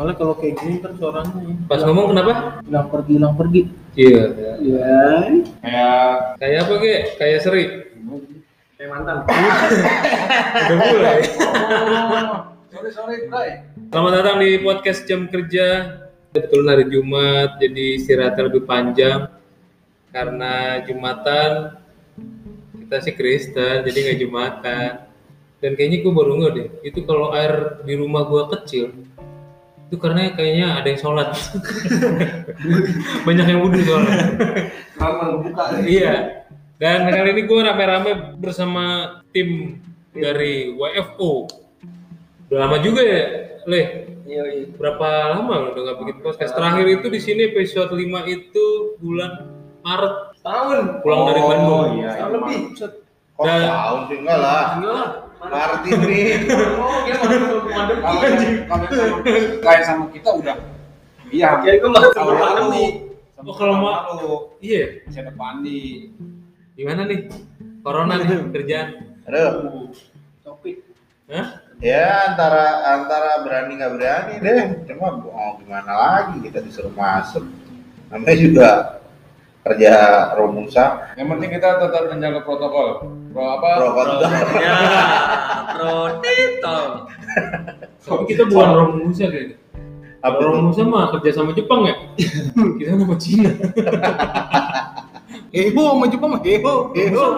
Soalnya kalau kayak gini kan suaranya Pas ngomong kenapa? hilang pergi hilang pergi. Iya. Iya. Kayak Kayak apa Ge? Kayak seri. Kayak mantan. Udah mulai. sorry sorry Bray. Selamat datang di podcast jam kerja. Betul hari Jumat, jadi istirahatnya lebih panjang karena Jumatan kita sih Kristen, jadi nggak Jumatan. Dan kayaknya gue baru nggak deh, itu kalau air di rumah gue kecil, itu karena kayaknya ada yang sholat. Banyak yang wudhu soalnya. Kalau buka Iya. Dan kali ini gue rame-rame bersama tim dari WFO. Udah lama juga ya, Leh. Iya iya. Berapa lama lo udah nggak bikin podcast? Terakhir itu di sini episode 5 itu bulan Maret Tahun. pulang dari Bandung. iya, Tahun iya, lebih. Kok Dan- tahun sih enggak lah. Enggak lah. Maret ini. Oh, dia. Kalau kalau sama kayak sama kita udah iya. Kayak gue lalu. lebih. Sama Oh, kalau mau- lalu. Iya. Masih ada Pandi. Gimana nih? Corona nih kerjaan. Aduh. Topik. Hah? Ya antara antara berani nggak berani deh. Cuma mau gimana lagi kita disuruh masuk. Namanya juga kerja Romusa. Yang penting kita tetap menjaga protokol. Pro apa? Pro kontra. Ya, Protito. Tapi kita bukan Romusa kayaknya. Apa? Romusa mah kerja sama Jepang ya? kita sama Cina. Heho sama Jepang mah heho, heho. Oh,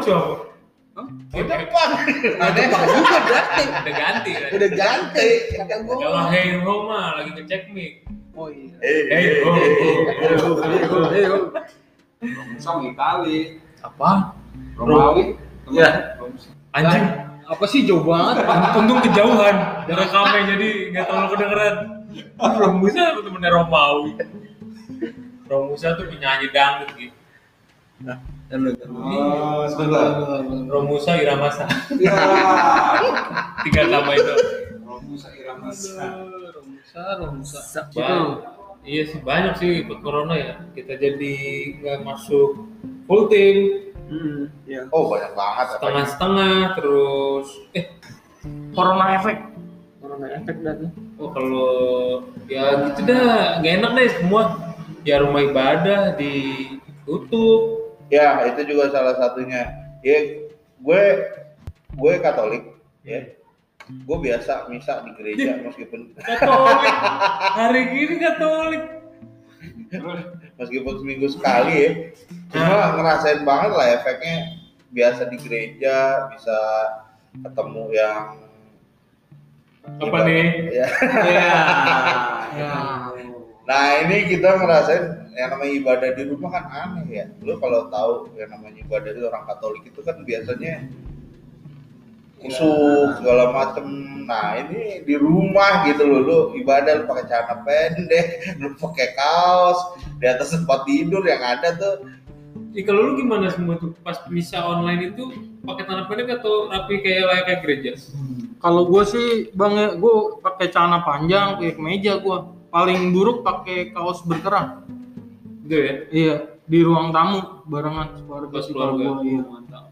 Jepang. Ada Jepang juga berarti. Udah ganti kan? Udah ganti. Kalau Hey Ho mah lagi ngecek mic. Oh iya. Eh, Hey Ho. Heho, heho, heho. Sama Itali. Apa? Romawi. Iya. Anjing. Apa sih jauh banget? Untung kejauhan, rekamnya jadi nggak terlalu kedengeran. Romusa temennya Romawi. Romusa tuh penyanyi dangdut gitu. Oh, sebentar. Romusa Iramasa. Ya. Tiga nama itu. Romusa Iramasa. Romusa, Romusa. Ba- Iya sih banyak sih ikut corona ya. Kita jadi nggak masuk full team, Hmm, iya. Oh banyak banget. apa setengah-setengah terus eh Corona efek. Corona efek dan oh kalau ya gitu dah nggak enak deh semua ya rumah ibadah ditutup Ya itu juga salah satunya. Ya gue gue Katolik. Ya. Gue biasa misa di gereja meskipun Katolik hari gini Katolik meskipun seminggu sekali ya. Cuma ngerasain banget lah efeknya biasa di gereja bisa ketemu yang apa nih Ya. Iya. Ya. Nah ini kita ngerasain yang namanya ibadah di rumah kan aneh ya. Lu kalau tahu yang namanya ibadah itu orang Katolik itu kan biasanya usuk segala macem. Nah ini di rumah gitu loh, lu ibadah lu pakai celana pendek, lu pakai kaos, di atas tempat tidur yang ada tuh Ih, kalau lu gimana semua tuh pas misa online itu pakai tanah pendek atau rapi kayak layak kayak gereja Kalau gue sih bang ya, gue pakai celana panjang, pakai kemeja gue. Paling buruk pakai kaos berkerah. gitu ya Iya, di ruang tamu barengan keluarga keluarga. gue. Iya.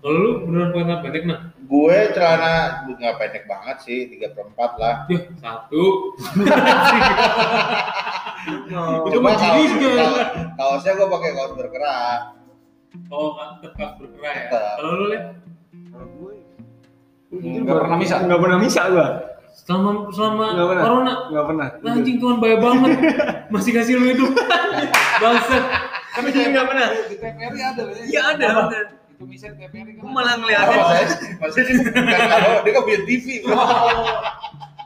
kalau lu beneran pakai tanah pendek nah gue celana nggak pendek banget sih, tiga perempat lah. ya satu Itu Cuma mah kaos, kaosnya gue pakai kaos berkerah. oh kan tetap bergerak ya kalau lu lihat Nggak pernah misa. Nggak pernah misa gua. selama selama Nggak pernah. corona Nggak pernah. Nah, anjing Tuhan baik banget masih kasih lu hidup bangsat Tapi jadi nggak pernah. Di TPRI ada loh ya. Iya ada. ada. Kan. Gua malah Oh, ngeliatin. maksudnya, maksudnya dia bukan kalau dia kan punya TV. bro.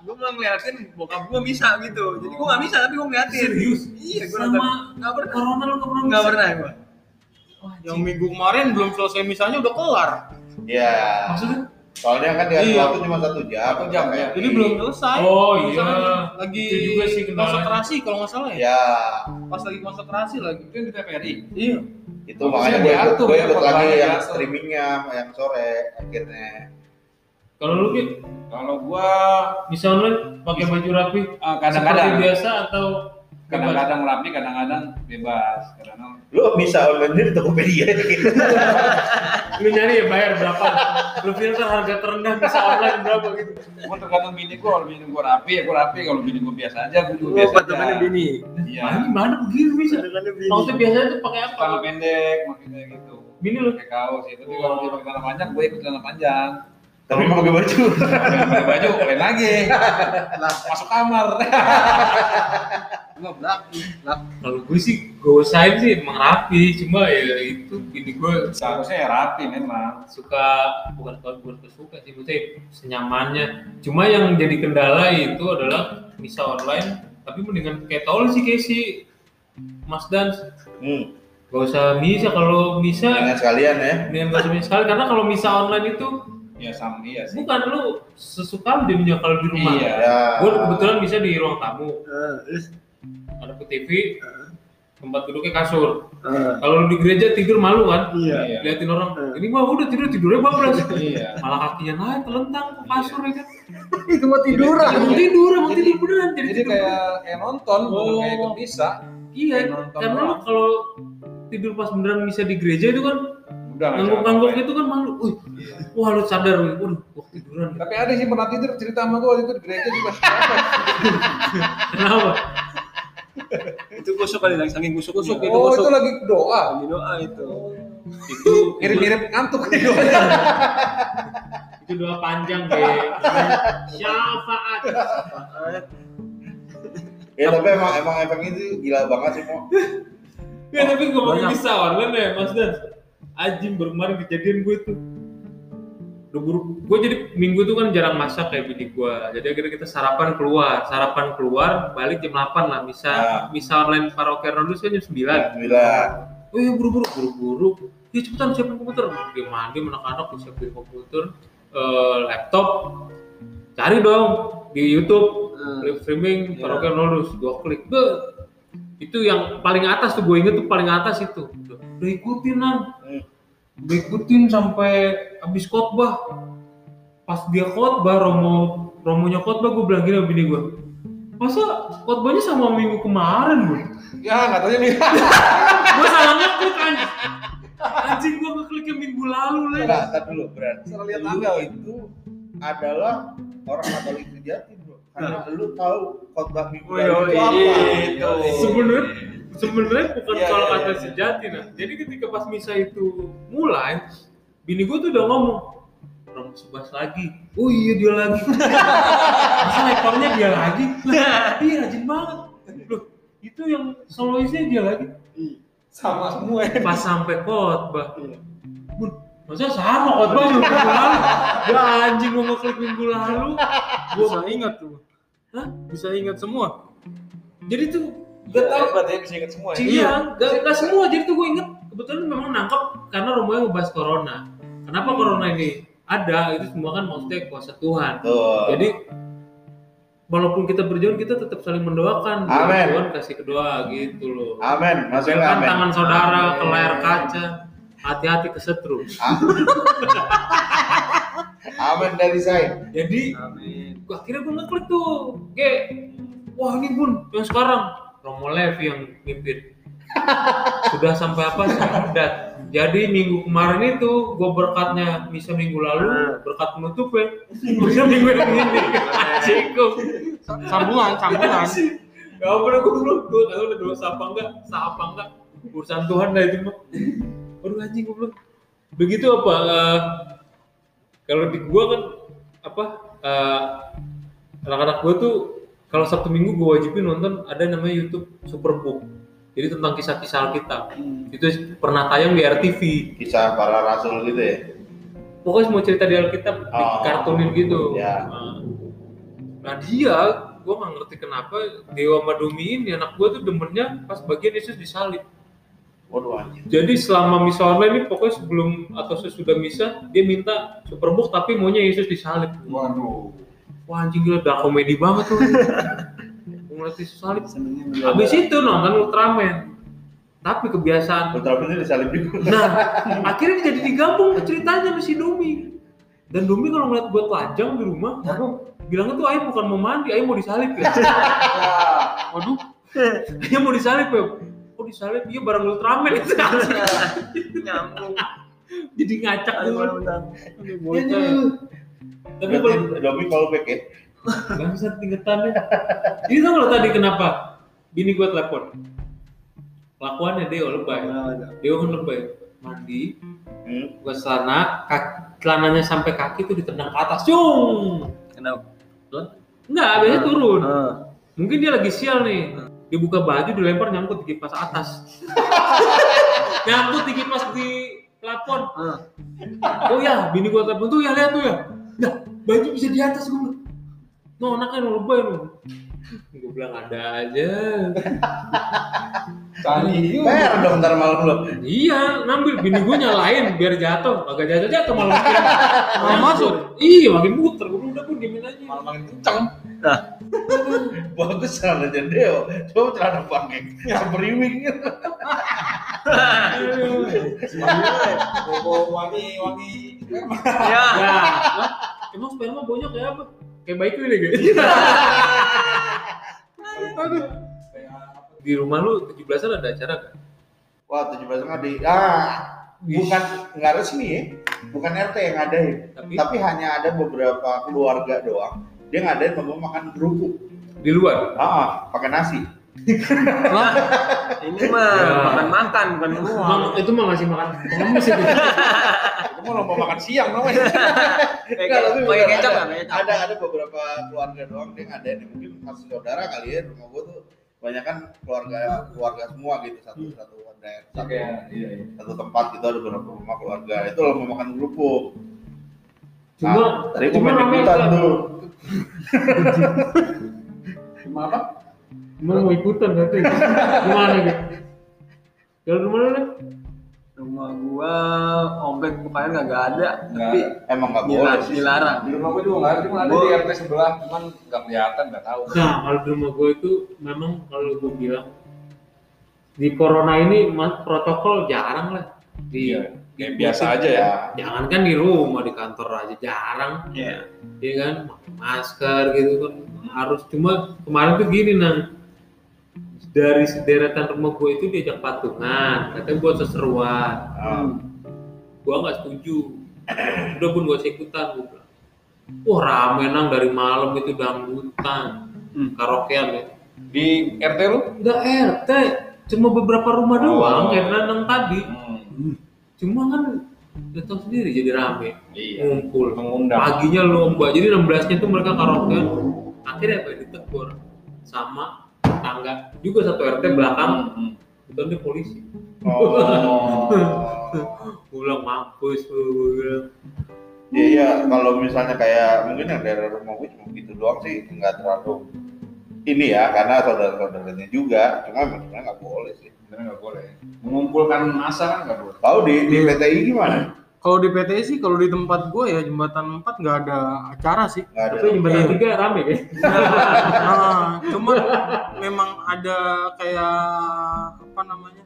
Gue malah ngeliatin bokap gua misa gitu. Jadi gua nggak misa tapi gua ngeliatin. serius Iya nonton. Nggak pernah. corona lu nggak pernah Nggak bisa? pernah gua. Yang minggu kemarin belum selesai misalnya udah kelar. Ya, maksudnya soalnya kan dia Iya. waktu cuma satu jam. Satu jam, ya. Jadi belum selesai. Oh, iya. Lagi Itu juga sih konsentrasi kalau nggak salah ya. Ya, Pas lagi konsentrasi lagi. Itu yang di TPRI. Iya. Itu makanya gue ikut, diatur gue ya, ikut lagi yang diatur. streamingnya yang sore akhirnya. kalau lu Ki, Kalau gua bisa online pakai baju rapi seperti kadang-kadang biasa atau Kadang-kadang rapi, kadang-kadang bebas. Kadang-kadang Lu bisa online di Tokopedia lu nyari ya bayar berapa lu filter harga terendah bisa online berapa gitu gua tergantung bini gua, kalau bini gua rapi ya gua rapi, kalau bini gua biasa aja gua juga Oh, biasa aja. bini. Iya. gimana begini bisa maksudnya biasanya tuh pakai apa Celana pendek maksudnya gitu. bini lu Pakai kaos ya, tapi kalau dia pakai celana panjang, gua ikut celana panjang. Tapi mau pakai baju. Pakai baju, lain lagi. Masuk kamar. Gua belak, kalau gue sih gue usahain sih emang rapi cuma ya itu bini gue Seharusnya ya rapi memang. suka bukan kalau bukan kesuka sih maksudnya senyamannya cuma yang jadi kendala itu adalah misa online tapi mendingan kayak tol sih kayak si Mas Dan Hmm. gak usah misa kalau misa Dengan sekalian ya. mendingan gak usah misa sekali karena kalau misa online itu Ya sama iya sih. bukan lu sesuka lu jadinya kalau di rumah Iya. Ya. gue kebetulan bisa di ruang tamu terus, ada ke TV tempat duduknya kasur eh, kalau lu di gereja tidur malu kan Iya. Iya. liatin orang Hmm. ini mah udah tidur tidurnya bablas Iya. malah kakinya naik telentang ke kasur ya kan Itu mau tiduran. emang tidur Jadi- tidur beneran jadi, Jadi tidur. kayak kayak nonton, bukan Oh. kayak bisa. iya karena lu kalau tidur pas beneran bisa di gereja itu kan Udah ngangguk-ngangguk gitu kan malu Wih, wah lu sadar wih, waduh gua tiduran Tapi ada sih pernah tidur cerita sama gue waktu itu di gereja juga. kenapa Itu kusuk kali lagi saking kusuk Kusuk itu itu oh, itu lagi doa. Lagi doa itu. itu Mirip-mirip ngantuk nih doanya. itu doa panjang deh syafaat Ya tapi emang emang efek itu gila banget sih mau. ya tapi ngomongin Banyak. bisa online ya mas Dan Ajim baru kemarin kejadian gue tuh udah buru gue jadi minggu tuh kan jarang masak kayak bini gue jadi akhirnya kita sarapan keluar sarapan keluar balik jam 8 lah bisa Ah. bisa online paroki Ronaldo kan jam 9 Sembilan. oh iya buru-buru buru-buru ya cepetan siapin komputer dia mandi anak-anak siapin komputer eh, laptop cari dong di YouTube Hmm. live streaming Iya. paroki Ronaldo dua klik Be. itu yang paling atas tuh gue inget tuh paling atas itu udah, ikutin nan Hmm. udah ikutin sampai habis khotbah pas dia khotbah Romo Romonya khotbah gue bilang gini bini gue masa khotbahnya sama minggu kemarin gue Ya nggak tahu nih. gue salah ngeklik anjing anjing gue ngeklik yang minggu lalu lah Enggak, tar dulu berarti. Salah lihat tanggal. itu adalah orang Katolik sejati, Bro. Karena lu tahu khotbah minggu Oh, lalu itu iya, apa. itu. sebenarnya sebenarnya bukan Iya, kalau iya, kata iya. sejati nah jadi ketika pas misa itu mulai bini gue tuh udah ngomong orang sebas lagi oh iya dia lagi masa lekornya dia lagi lah iya rajin banget loh itu yang soloisnya dia lagi Sama semua. ya. pas sampai khotbah Iya. bun masa sama khotbah minggu lalu ya anjing mau ngeklik minggu lalu Gua bisa ingat tuh. Hah? Bisa ingat semua. jadi tuh Gak tahu berarti ya bisa ingat semua ya. Iya, gak, gak semua. Jadi tuh gue inget kebetulan memang nangkep karena Romo yang ngebahas corona. Kenapa corona ini ada? Itu semua kan maksudnya kuasa Tuhan. Tuh. Jadi walaupun kita berjuang kita tetap saling mendoakan. Amin. Tuhan kasih kedua gitu loh. Amin, Jangan amin. tangan saudara ke Amin. layar kaca. Hati-hati kesetrum. Amin dari saya. Jadi Amin. gua akhirnya gue ngeklik tuh. Ge, wah ini bun yang sekarang Romo Levi yang mimpin. Sudah sampai apa syahadat. Jadi minggu kemarin itu gue berkatnya misa minggu lalu berkat penutup ya. Bisa minggu yang ini. Cikgu. Sambungan, sambungan. Gak pernah gue belum gue tahu udah dosa apa enggak, sah apa enggak. Urusan Tuhan lah itu mah. Aduh anjing gue belum. Begitu apa? eh, kalau di gua kan apa? eh, anak-anak gua tuh kalau Sabtu Minggu gue wajibin nonton ada namanya YouTube Superbook. Jadi tentang kisah-kisah Alkitab. Itu pernah tayang di RTV. Kisah para rasul gitu ya. Pokoknya semua cerita di Alkitab Oh. dikartunin gitu. Ya. Nah, Nah dia, gue nggak ngerti kenapa Dewa Madumi ini anak gue tuh demennya pas bagian Yesus disalib. Waduh anjir. Jadi selama misa online ini pokoknya sebelum atau sesudah misa dia minta superbook tapi maunya Yesus disalib. Waduh. Wah anjing gila dark comedy banget tuh. Gue ngeliat Yesus salib. Habis itu nonton Ultraman. Tapi kebiasaan Ultraman ini disalib juga. Nah, akhirnya jadi digabung tuh ceritanya sama si Domi. Dan Domi kalau ngeliat gue telanjang di rumah, bilangnya tuh ayah bukan mau mandi, ayah mau disalib ya. Waduh, dia mau disalip ya oh disalip iya barang Ultraman itu Nyambung. jadi ngacak Aduh, tapi kalau Domi kalau back ya. Bangsat tingkatannya. Ini tau lo tadi kenapa? Bini gue telepon. Kelakuannya Deo lebay. Deo kan lebay. Mandi, Hmm. buka celana, kaki, celananya sampai kaki tuh ditendang ke atas. Cung! Kenapa? Enggak, biasanya turun. Ah. Mungkin dia lagi sial nih. Dia buka baju, dilempar nyangkut di kipas atas. nyangkut di kipas di plafon. Ah. Oh ya, bini gua telepon tuh ya lihat tuh ya. Ya, baju bisa di atas gua. No, anaknya no lebay no. Gua bilang ada aja. Tadi Per dong ntar malam lo. Iya, ngambil bini gua nyalain biar jatuh. Agak jatuh jatuh malah makin Malah masuk. Iya, makin muter. Gua bilang udah pun diemin aja. malah makin kenceng. Nah, Bagus celana Deo. Coba celana pakai seperiwing. Wangi wangi. ya. Ya, emang sperma baunya kayak apa? Kayak baik ini. Aduh. Di rumah lu 17-an ada acara kan? Wah, 17 nggak di. Ah, bukan nggak resmi ya. Bukan RT yang ngadain. Tapi Tapi hanya ada beberapa keluarga doang. Dia ngadain mau makan kerupuk. di luar. Ah, pakai nasi. Lah, Ini mah Ya. makan-makan bukan Emang uang. itu mah ngasih makan pengemis itu. Itu mau lomba makan siang namanya. Tapi Pakai kecap ada, kecap. ada ada beberapa keluarga doang dia ngadain mungkin masih saudara kali ya rumah gua tuh banyak kan keluarga keluarga semua gitu satu satu daerah satu, Oke, iya, iya. satu tempat gitu ada beberapa rumah keluarga itu lo mau makan kerupuk Cuma Nah, tadi cuma main ikutan kan- tuh Gimana? Emang mau ikutan berarti. Gimana gitu? Kalau rumah lu nih? Rumah gua komplek bukannya nggak ada, tapi emang nggak boleh dilarang. Di rumah gue juga nggak ada, cuma ada di RT sebelah, cuman nggak kelihatan, nggak tahu. Nah, kalau di rumah gue itu memang kalau gue bilang di corona ini mas, protokol jarang lah. Di, Iya, kayak biasa aja ya. Jangan kan di rumah, di kantor aja jarang. Iya. Iya kan, masker gitu kan harus cuma kemarin tuh gini nang dari sederetan rumah gue itu diajak patungan, katanya buat seseruan. Ah, Gua nggak setuju. Udah pun usah ikutan gue bilang. Wah rame nang dari malam itu dangdutan, Hmm. karaokean ya. Di RT lu? Udah RT, cuma beberapa rumah doang Oh. kayak Nanang tadi. Hmm. Cuma kan udah tahu sendiri jadi rame, Iya. ngumpul. Mengundang. Paginya lomba, jadi 16-nya itu mereka karaokean. Akhirnya apa? Ditegur sama tetangga juga satu RT belakang, Hmm. bukan dia polisi. oh Pulang mampus, bilang. Iya, iya. kalau misalnya kayak mungkin yang daerah rumah gue cuma gitu doang sih, nggak terlalu ini ya, karena saudara-saudaranya juga, cuma sebenarnya nggak boleh sih. Sebenarnya nggak boleh. Mengumpulkan masa kan nggak boleh. Tahu di di PTI gimana? Kalau di PTI sih kalau di tempat gue ya jembatan 4 nggak ada acara sih. Nggak ada. Tapi jembatan tiga rame kan? Nah, cuman memang ada kayak apa namanya?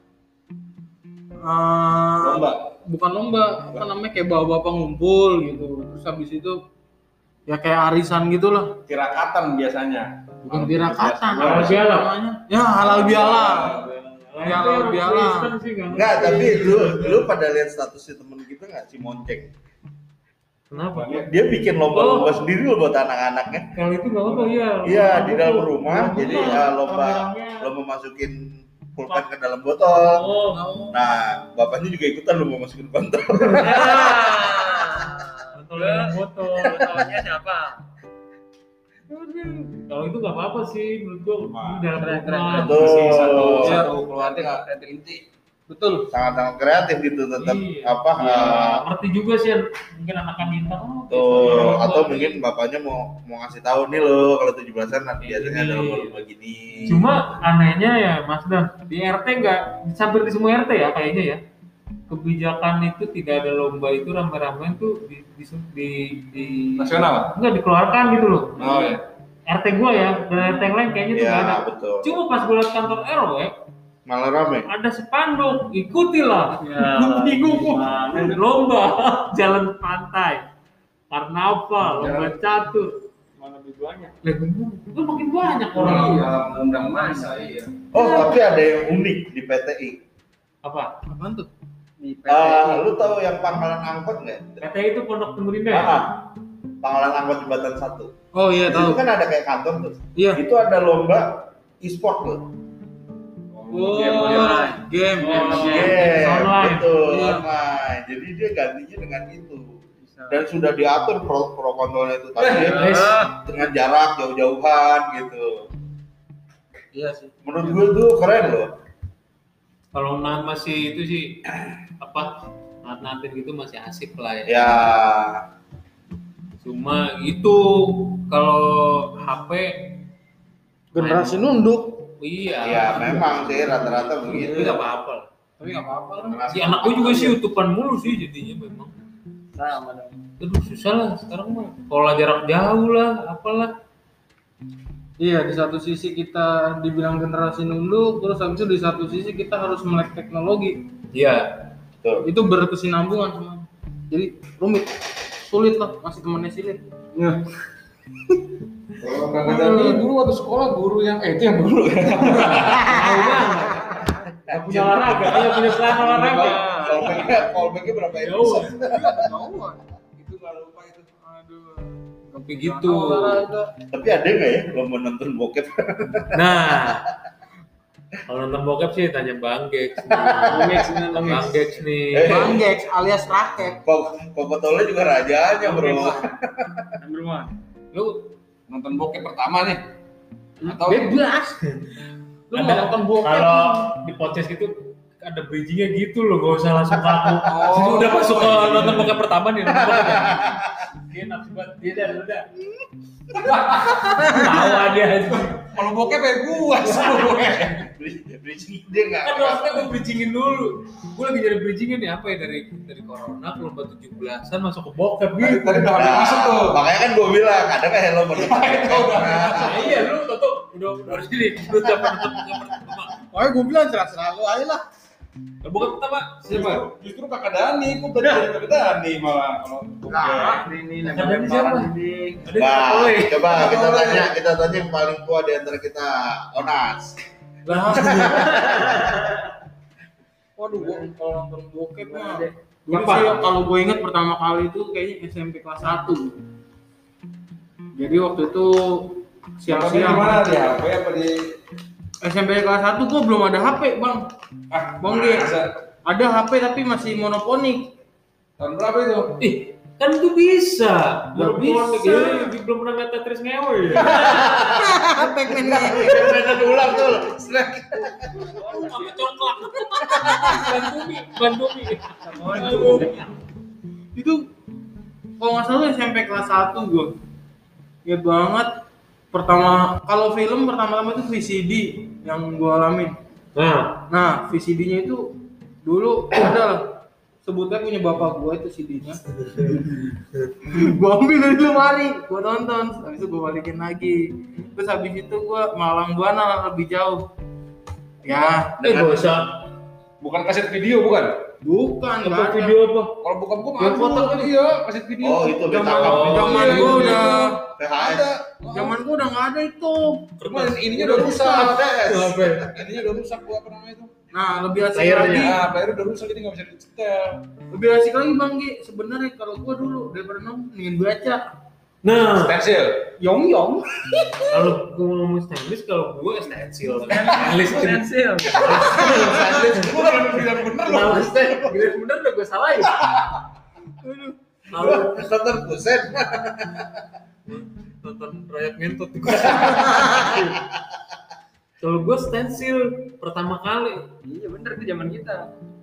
Eh, Lomba. bukan lomba, apa namanya kayak bawa-bapak ngumpul gitu. Terus habis itu ya kayak arisan gitu lah. Tirakatan biasanya. Bukan tirakatan, Halal biala. namanya? Ya halal biala. Ya, biala. Enggak, ngerti. tapi lu lu pada lihat statusnya temen kita nggak si Monceng? Kenapa? Dia bikin lomba-lomba Oh. sendiri loh buat anak-anaknya. Kalau itu nggak apa iya. Iya, di dalam rumah, jadi ya, lomba lomba masukin pulpen ke dalam botol. Oh, Nah, bapaknya juga ikutan lomba masukin botol. botol dalam botol. Botolnya siapa? Kalau itu nggak apa-apa sih, menurut gua dalam keren, keren. Betul. Satu Iya. satu keluarga. Kreatif inti. Betul. Sangat-sangat kreatif gitu tetap Iya. apa Ya, eh, ngerti juga sih mungkin anak-anak minta oh, Tuh, gitu. atau mungkin bapaknya mau mau ngasih tahu nih lo kalau 17-an nanti Ini. biasanya ada lomba-lomba gini. Cuma anehnya ya Mas Dan, di RT nggak, hampir di semua RT ya kayaknya ya. Kebijakan itu tidak ada lomba itu rame-rame itu di, di, di, di Nasional. enggak dikeluarkan gitu loh. Oh ya. RT gua ya, dan RT yang lain kayaknya tuh nggak ada. Iya, betul. Cuma pas gua liat kantor RW, Malah rame. ada spanduk, ikutilah. Ya, bingung gimana? Lomba jalan pantai, karnaval, lomba catur. Mana lebih banyak? Gua makin banyak orang. Iya, mengundang masa iya. Oh, tapi ada yang unik di PTI. Apa? Apaan tuh? Di PT. Ah, lu tahu yang pangkalan angkot nggak? PTI itu Pondok Pemuda ya? Ah, pangkalan angkot jembatan satu. Oh iya Itu tahu. kan ada kayak kantor tuh. Iya. Itu ada lomba e-sport tuh. Oh, Game online. game. Oh, game. Iya, online. betul. Iya. Online. Jadi dia gantinya dengan itu. Dan sudah diatur pro, pro kontrolnya itu tadi Yes. dengan jarak jauh-jauhan gitu. Iya sih. Menurut gue tuh keren loh. Kalau nahan masih itu sih apa? Nahan-nahan gitu masih asik lah ya. Ya, Cuma itu kalau HP Generasi nunduk. iya. ya memang sih rata-rata Itu begitu. nggak apa-apa. lah. Tapi nggak apa-apa Si anak gue juga sih utupan mulu sih jadinya memang. Sama dong. Aduh susah lah sekarang mah. Kalau jarak jauh lah, apalah. Iya, di satu sisi kita dibilang generasi nunduk, terus habis itu di satu sisi kita harus melek teknologi. Iya. Betul. Itu berkesinambungan semua. Jadi rumit, sulit lah, masih temannya sulit. Iya. Kalau Kang Dani dulu waktu sekolah guru yang eh itu yang ya. Tahu banget. Gak punya olahraga, hanya punya celana olahraga. Callbacknya, berapa Jauh. episode? Jauhan. Itu nggak lupa itu. Aduh. Tapi gitu. Tapi ada nggak ya lomba nonton bokep? Nah, kalau nonton bokep sih tanya Bang Gex. Bang Gex, bener, Bang Gex. Bang Gex nih. Eh. Bang Gex alias raket. Kok Kokotolnya juga rajanya bro. Number one. Lu Nonton bokep pertama nih. Atau Bebas. Lu mau nonton bokep? kalau di podcast itu ada bridgingnya gitu loh, gak usah langsung kaku. Oh. Jadi udah masuk ke nonton bokep pertama nih, nonton ya. Dia nafsu banget, dia dah, udah. Tawa dia aja. kalau bokep ya gua semua. Bridging dia nggak. Kan maksudnya gue bridgingin dulu. Gue lagi nyari bridgingin nih apa ya dari dari corona ke lomba 17-an masuk ke bokep gitu. tadi udah masuk tuh. Nah, makanya kan gue bilang ada nggak hello Nah, iya lu tuh udah udah ini udah dapat pertama. Makanya gue bilang serah-serah lu aja lah. Nah, Bokep pertama siapa? Justru kakak Dani, gua belajar dari kakak Dani malah kalau bokep. ini Kakak Dani siapa? Ada Nah, Oi. coba kita Oleh. tanya, kita tanya yang paling tua di antara kita, Onas. Lah. Waduh, gua kalau nonton bokep mah. Dulu Kapan? sih kalau gue inget pertama kali itu kayaknya SMP kelas 1. Jadi waktu itu siang-siang di mana di HP apa di SMP kelas 1 gue belum ada HP, Bang. ah Bang Ge. masa? Ada HP tapi masih monoponik. Tahun berapa itu? Ih, kan itu bisa. Baru bisa. bisa. Jadi belum pernah ngeliat Tetris ngewe ya. Pac-Man nih. Mainan ulang tuh, snack. Sama coklat. Bandumi, Bandumi. Itu kalau nggak salah SMP kelas 1 gue. Ingat banget pertama kalau film pertama-tama itu VCD yang gue alamin. Nah, Nah, VCD-nya itu dulu ada lah. Sebutnya punya bapak gua itu CD-nya. gua ambil dari lemari, gua nonton, habis itu gua balikin lagi. Terus habis itu gua malang buana lebih jauh. Ya, eh gak usah. Bukan kaset video bukan? Bukan nggak ada. video apa? Kalau bukan gua mah foto kan iya kaset video. Oh, itu Zaman. Oh, zaman iya, gua iya. udah VHS. Ada. zaman gua udah nggak ada itu. Cuma ininya udah rusak. Apa? Ininya udah rusak gua apa namanya itu? Nah, lebih asik Layarnya. lagi. Nah, player udah rusak jadi nggak bisa dicetel. Lebih asik lagi Bang Gi. Sebenarnya kalau gua dulu daripada nonton ingin baca. Nah, Stensil. Yong yong. kalau gue ngomong stainless, kalau gue stensil. Stainless. Pensil. Gua kan udah bilang bener loh. Stainless, bener udah gue salahin. Kalau Nonton kusen. nonton rakyat ngentot gue Kalau gue stensil pertama kali, Iya bener itu zaman kita.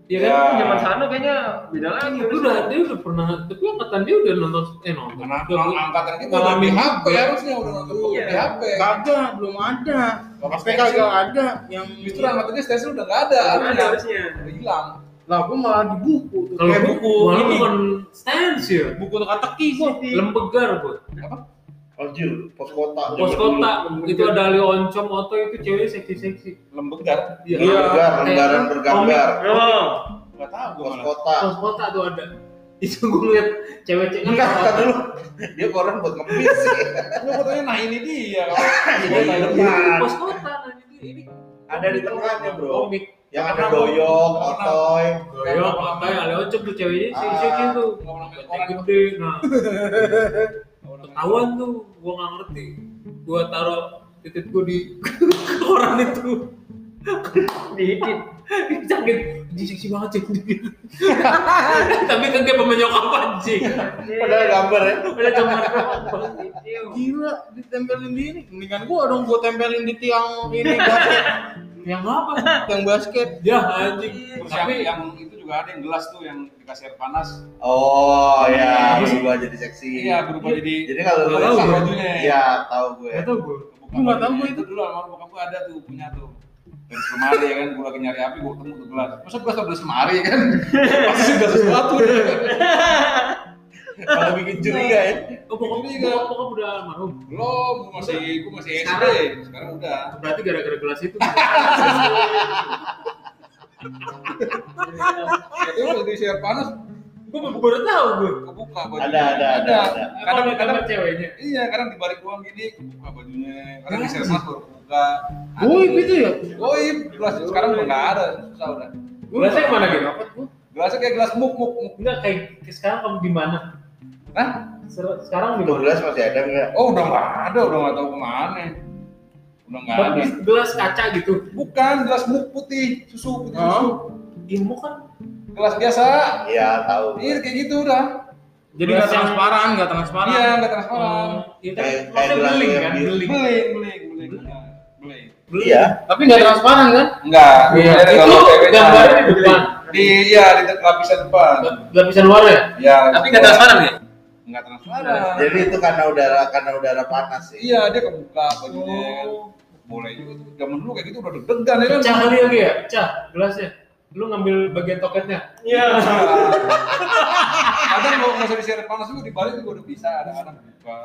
Ya Ya. kan? Zaman sana kayaknya beda lagi. Dia udah, dia udah pernah, tapi angkatan dia udah nonton, eh nonton. Karena Udah, orang angkatan kita udah di HP juga. harusnya udah nonton Iya. di HP. Kagak, belum ada. HP kagak ada yang Justru angkatannya stensil udah nggak ada. Ada harusnya. harusnya. Udah hilang. lah gua malah di buku tuh. Kalau Kayak buku, ini. bukan stensil, buku teka-teki gua. lembegar gue. Anjir, pos kota. Pos kota itu ada Ali Oncom, Oto itu cewek seksi-seksi. Lembegar. Iya. Lembagar, Kayak lembaran bergambar. Oh. Nggak tahu gua Pos kota. Pos kota tuh ada. Itu gue ngeliat cewek-cewek Enggak, kata dulu. Dia koran buat ngemis sih. Gua fotonya nah ini dia. Iya, Kalau iya. Pos kota nah, ini, ini Ada di tengahnya bro. komik Yang ada doyok, otoy. Goyok, pakai ale oncom tuh ceweknya si Ah. si tuh. Gede, nah ketahuan tuh, gua nggak ngerti. Gua taruh titik gua di koran itu. Dikit. Sakit, anjing seksi banget sih. Tapi kan kayak pemain nyokap anjing. Padahal gambar ya. Udah gambar Gila, ditempelin di ini. Mendingan gua dong gua tempelin di tiang ini basket. Yang apa? tiang basket. Ya anjing. Yang, Tapi yang itu juga ada yang gelas tuh yang dikasih air panas. Oh ya, Apa sih? berubah jadi seksi. Iya, berubah jadi Jadi kalau lu Nggak tahu gue. bajunya, iya tahu gue. nggak tahu gue. kebuka Gua nggak tahu gua itu. dulu almarhum bokap gue ada tuh punya tuh. Dan semari ya kan, gue lagi nyari api, gue ketemu tuh gelas. Masa gelas udah semari ya kan? Pasti udah sesuatu. Kalau bikin curiga ya. Oh, pokok Curiga. pokok udah almarhum. Belum, gue masih, gue masih SD. Sekarang udah. Berarti gara-gara gelas itu. Itu udah di air panas, gue baru tahu gue. kebuka bajunya. Ada, ada, ada, ada. Kadang Kadang, ada kadang, ceweknya. iya, kadang di balik ruang gini, kebuka bajunya. Kadang di air panas baru kebuka. Goib itu ya? Goib, gelas sekarang udah nggak ada, susah udah. Gelasnya yang mana gitu? Gelasnya kayak gelas muk muk muk. Enggak kayak sekarang kamu di mana? Hah? Sekarang di mana? gelas masih ada nggak? Oh udah nggak ada, udah nggak tahu ke mana. Udah nggak ada. Tapi gelas kaca gitu. Bukan gelas muk putih, susu putih susu. Ilmu kan Gelas biasa. Iya tahu. Iya kayak gitu udah. Jadi nggak transparan, nggak transparan. Iya nggak transparan. Iya Kayak- kayak maksudnya gelas beling kan, beling. Beling beling beling. Beling. Beling. Iya. Tapi nggak transparan kan? Enggak. Iya. Itu gambarnya di depan. Di iya di lapisan depan. Lapisan luar ya? Iya. Tapi nggak transparan ya? Nggak transparan. Jadi itu karena udara karena udara panas sih. Iya dia kebuka bajunya. kan. Boleh juga tuh. Zaman dulu kayak gitu udah deg-degan ya kan. Pecah kali lagi ya? Pecah gelasnya. Lu ngambil bagian toketnya. Iya. Kadang kalau nggak usah disiarin panas juga dibalik juga udah bisa ada anak buka.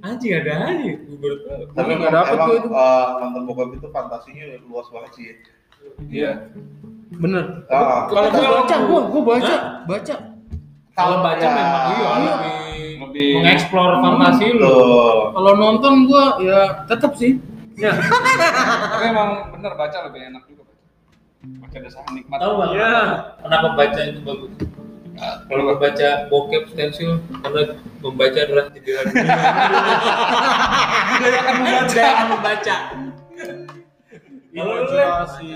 Anjing ada aja. Gue baru tahu. Tapi nggak dapet gua itu. eh, nonton bokap itu fantasinya luas banget sih. Iya. Bener. Ah, Kalau kita- gua baca, gua gua baca, baca. Kalau baca Ya. memang iya Iya. lebih Lebih mengeksplor fantasi lu. Tuh. Kalau nonton gua ya tetap sih. Ya, Tapi emang bener baca lebih enak juga baca. Baca dasar nikmat. tahu nggak? Iya. Kenapa baca itu bagus? Kalau membaca bokep stensil, karena membaca adalah jendela dunia. Dia akan membaca. Saya akan membaca. Kalau lu Lem, Imajinasi.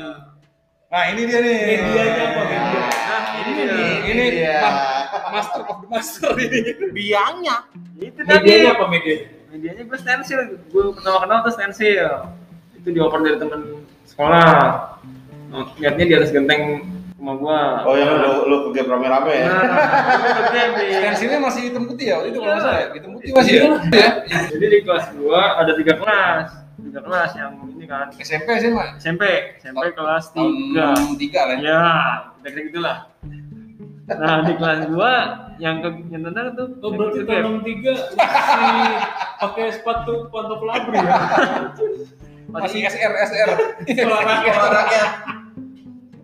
Nah ini dia nih. Medianya apa, media? Nah, ini dia. Ini Iya. ma- master of the master ini. Biangnya. Itu tadi. medianya apa medianya? Medianya gue stensil. Gue pertama kenal tuh stensil. Itu dioper dari temen sekolah. Oh, Lihatnya di atas genteng rumah gua. Oh yang lu lu ke game rame-rame ya? Nah. Stensilnya masih hitam putih ya? Waktu itu kalau Iya. nggak salah ya? Hitam putih masih ya? Iya. Jadi di kelas gua ada tiga kelas. Tiga kelas yang ini kan. SMP sih mah. SMP, SMP kelas tiga. tiga lah. ya. Ya, kira-kira gitulah. Nah di kelas gua yang ke yang tentang tuh. Oh berarti tahun tiga masih pakai sepatu pantofel abri ya? Masih SR SR. Sekolah rakyat. rakyat.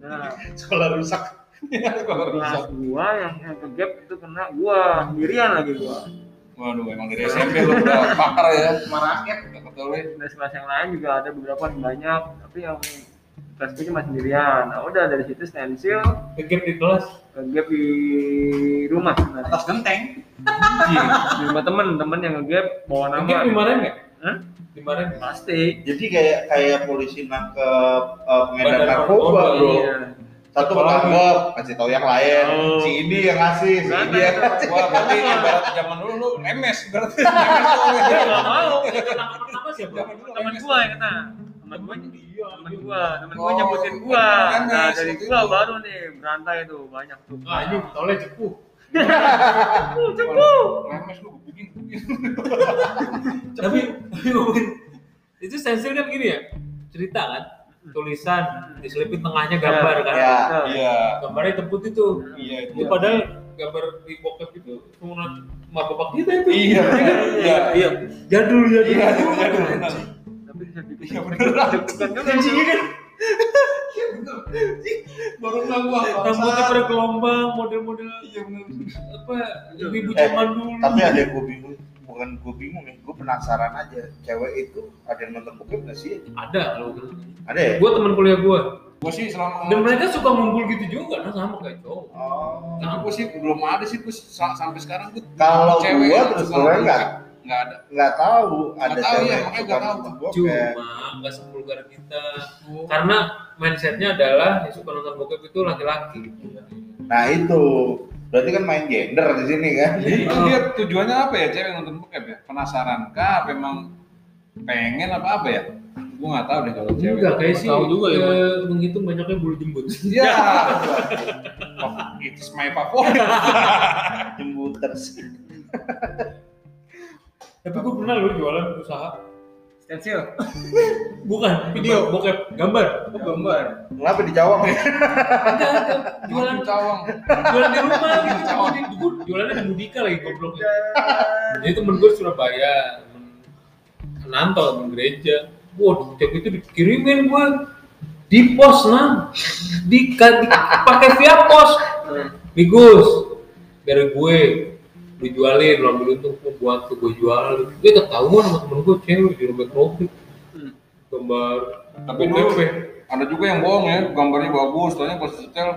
Nah, Sekolah rusak. Kelas rusak. gua yang yang ke gap itu kena gua sendirian lagi gua. Waduh emang dari SMP lu udah pakar ya. Sama rakyat. Gak betul ya. Dari kelas yang lain juga ada beberapa yang banyak, tapi yang kelas gua cuma sendirian. Nah udah dari situ stensil Kegep di kelas. ke gap di rumah. Nah, Atas genteng. di rumah temen, temen yang nge-gap bawa nama. Kegep dimarahin nggak? Hah? Dimarahin nggak? Pasti. Jadi kayak kayak polisi nangkep uh, pengedar Bandar narkoba bro. Iya. Satu ketangkep, kasih tahu yang lain. Oh. Si ini yang ngasih, si ini yang ngasih. Wah berarti ibarat zaman dulu lu MS berarti. MS lu. Dia nggak mau. Tangkap pertama siapa? Zaman dulu MS. gua yang kena. Temen gua Iya. temen gua, temen gua Oh, nyebutin gua. temen Nah dari itu. baru nih berantai tuh banyak tuh. Ah ini tolnya cepu. MS lu bikin bikin. Tapi tapi ngomongin itu stensil kan gini ya cerita kan tulisan diselipin tengahnya gambar kan Ya. Nah, Iya. gambarnya hitam putih tuh Iya itu. itu padahal gambar di bokep itu emak bapak kita itu Iya. Iya. iya jadul jadul Iya, jadul. Tapi bisa bikin Iya beneran. deg-degan juga. Tensinya kan Baru nggak gua. rambutnya pada gelombang model-model. Iya bener. apa ibu Eh, zaman dulu. Tapi ada yang gue bingung, bukan gue bingung ya, gue gue penasaran aja. Cewek itu ada yang nonton bokep nggak sih? Ada kalau ada ya? Gue teman kuliah gue Gue sih selama dan mereka suka ngumpul gitu juga nah sama kayak cowok. Oh. Tapi gue sih belum ada sih gue sa- sampai sekarang gue kalau cewek gue terus terang nonton nggak ada. nggak tahu ada Nggak tahu, cewek ya, yang makanya suka nggak tahu. cuma nggak sepulgar kita karena mindsetnya adalah yang suka nonton bokep itu laki-laki nah itu berarti kan main gender di sini kan Itu dia tujuannya apa ya cewek nonton bokep ya? Penasaran kah? Apa emang pengen apa apa ya? Gue nggak tahu deh kalau cewek. enggak kayak sih tahu juga ya, eh, menghitung banyaknya bulu jembut Ya. Oh, it's my favorit. jembuters tapi gue pernah loh jualan usaha. Stensil. bukan video. bokep. Gambar. Gambar. Kenapa di cawang ya jualan cawang. jualan di rumah gitu di gue jualannya di Mudika lagi goblok jadi temen gue Surabaya temen Nanto temen gereja. Wah cek itu dikirimin gue di pos nah di, di pakai via pos. Nih Gus dari gue dijualin lo ambil untung gue buat tuh gue jual? Gue ketahuan sama temen gue cewek di robek robek gambar Tapi dulu ya. ada juga yang bohong ya, gambarnya bagus, soalnya pas setel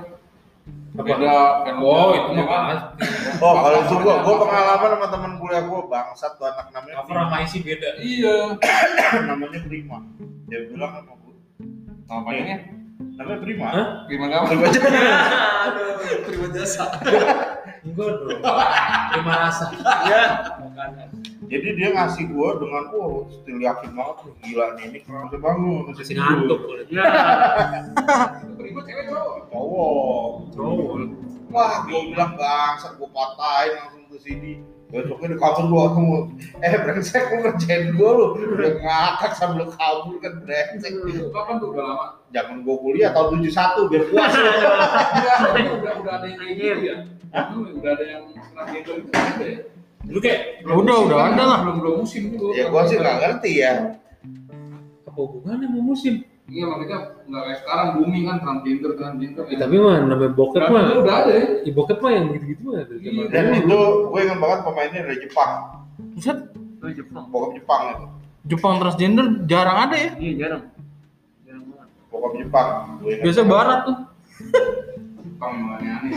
beda oh itu mah kan? pasti. Oh kalau itu gua gua pengalaman sama teman kuliah gua bangsat tuh anak namanya cover sama isi beda. Iya. namanya Prima. Dia bilang sama gua Apa ini? Namanya Prima Hah? Gimana kamu? Prima aja Aduh, terima jasa. enggak dong lima rasa Ya. jadi dia ngasih gua dengan oh still yakin banget nih, gila nih ini keren bangun masih ngantuk Ya. Ribut cewek cowok. cowok cowok wah gua bilang bangsat gua patahin langsung ke sini besoknya di kamar gua ketemu eh brengsek lu ngerjain gua lu udah ngakak sambil kabur kan brengsek kapan tuh udah lama? jangan gua kuliah tahun 71 biar puas. Iya, udah udah ada yang kayak gitu ya. Hmm, Udah ada yang transgender itu ada ya. lu kayak udah udah ada lah Belum belum musim dulu. ya gua sih nggak ngerti ya apa hubungannya sama musim Iya maksudnya nggak kayak sekarang booming kan transgender transgender. ya, tapi mah namanya bokep mah udah ada ya. ya, bokep mah yang gitu-gitu mah dari Iya. dan itu gue ingat banget pemainnya dari Jepang Buset, Oh, Jepang. bokap Jepang itu Jepang transgender jarang ada ya Iya, jarang. Jarang banget. bokap Jepang biasa banget. barat tuh Jepang aneh-aneh.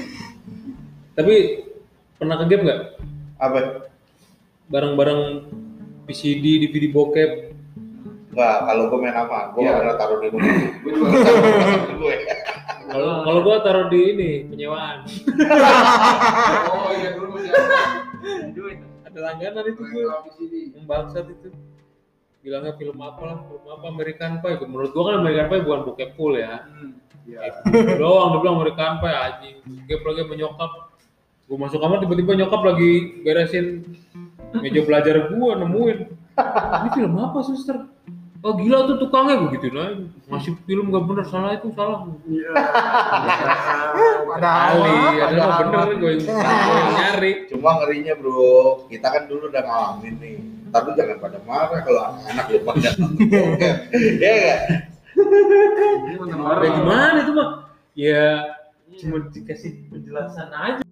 tapi pernah ke game nggak apa barang-barang PCD DVD bokep Enggak, kalau gue main apa? Gue nggak pernah taruh di rumah. Gue juga. gue. kalau kalau gua taruh di ini penyewaan. Oh iya dulu masih ada. Ada langganan itu gue yang bangsat itu. Bilangnya film apa lah film apa American Pie. Menurut gua kan American Pie bukan bokep full ya. Itu doang dia bilang American Pie anjing. Game lagi sama nyokap. Gua masuk kamar tiba-tiba nyokap lagi beresin meja belajar gua nemuin. Ini film apa suster Oh gila tuh tukangnya begitu nah ngasih film gak bener salah itu salah. Kali ada mah bener gue nyari. Cuma ngerinya bro, kita kan dulu udah ngalamin nih. Tapi jangan pada marah kalau anak-anak lu pada nonton bokep. Iya nggak? Ini mana ya gimana itu mah ya cuma dikasih penjelasan aja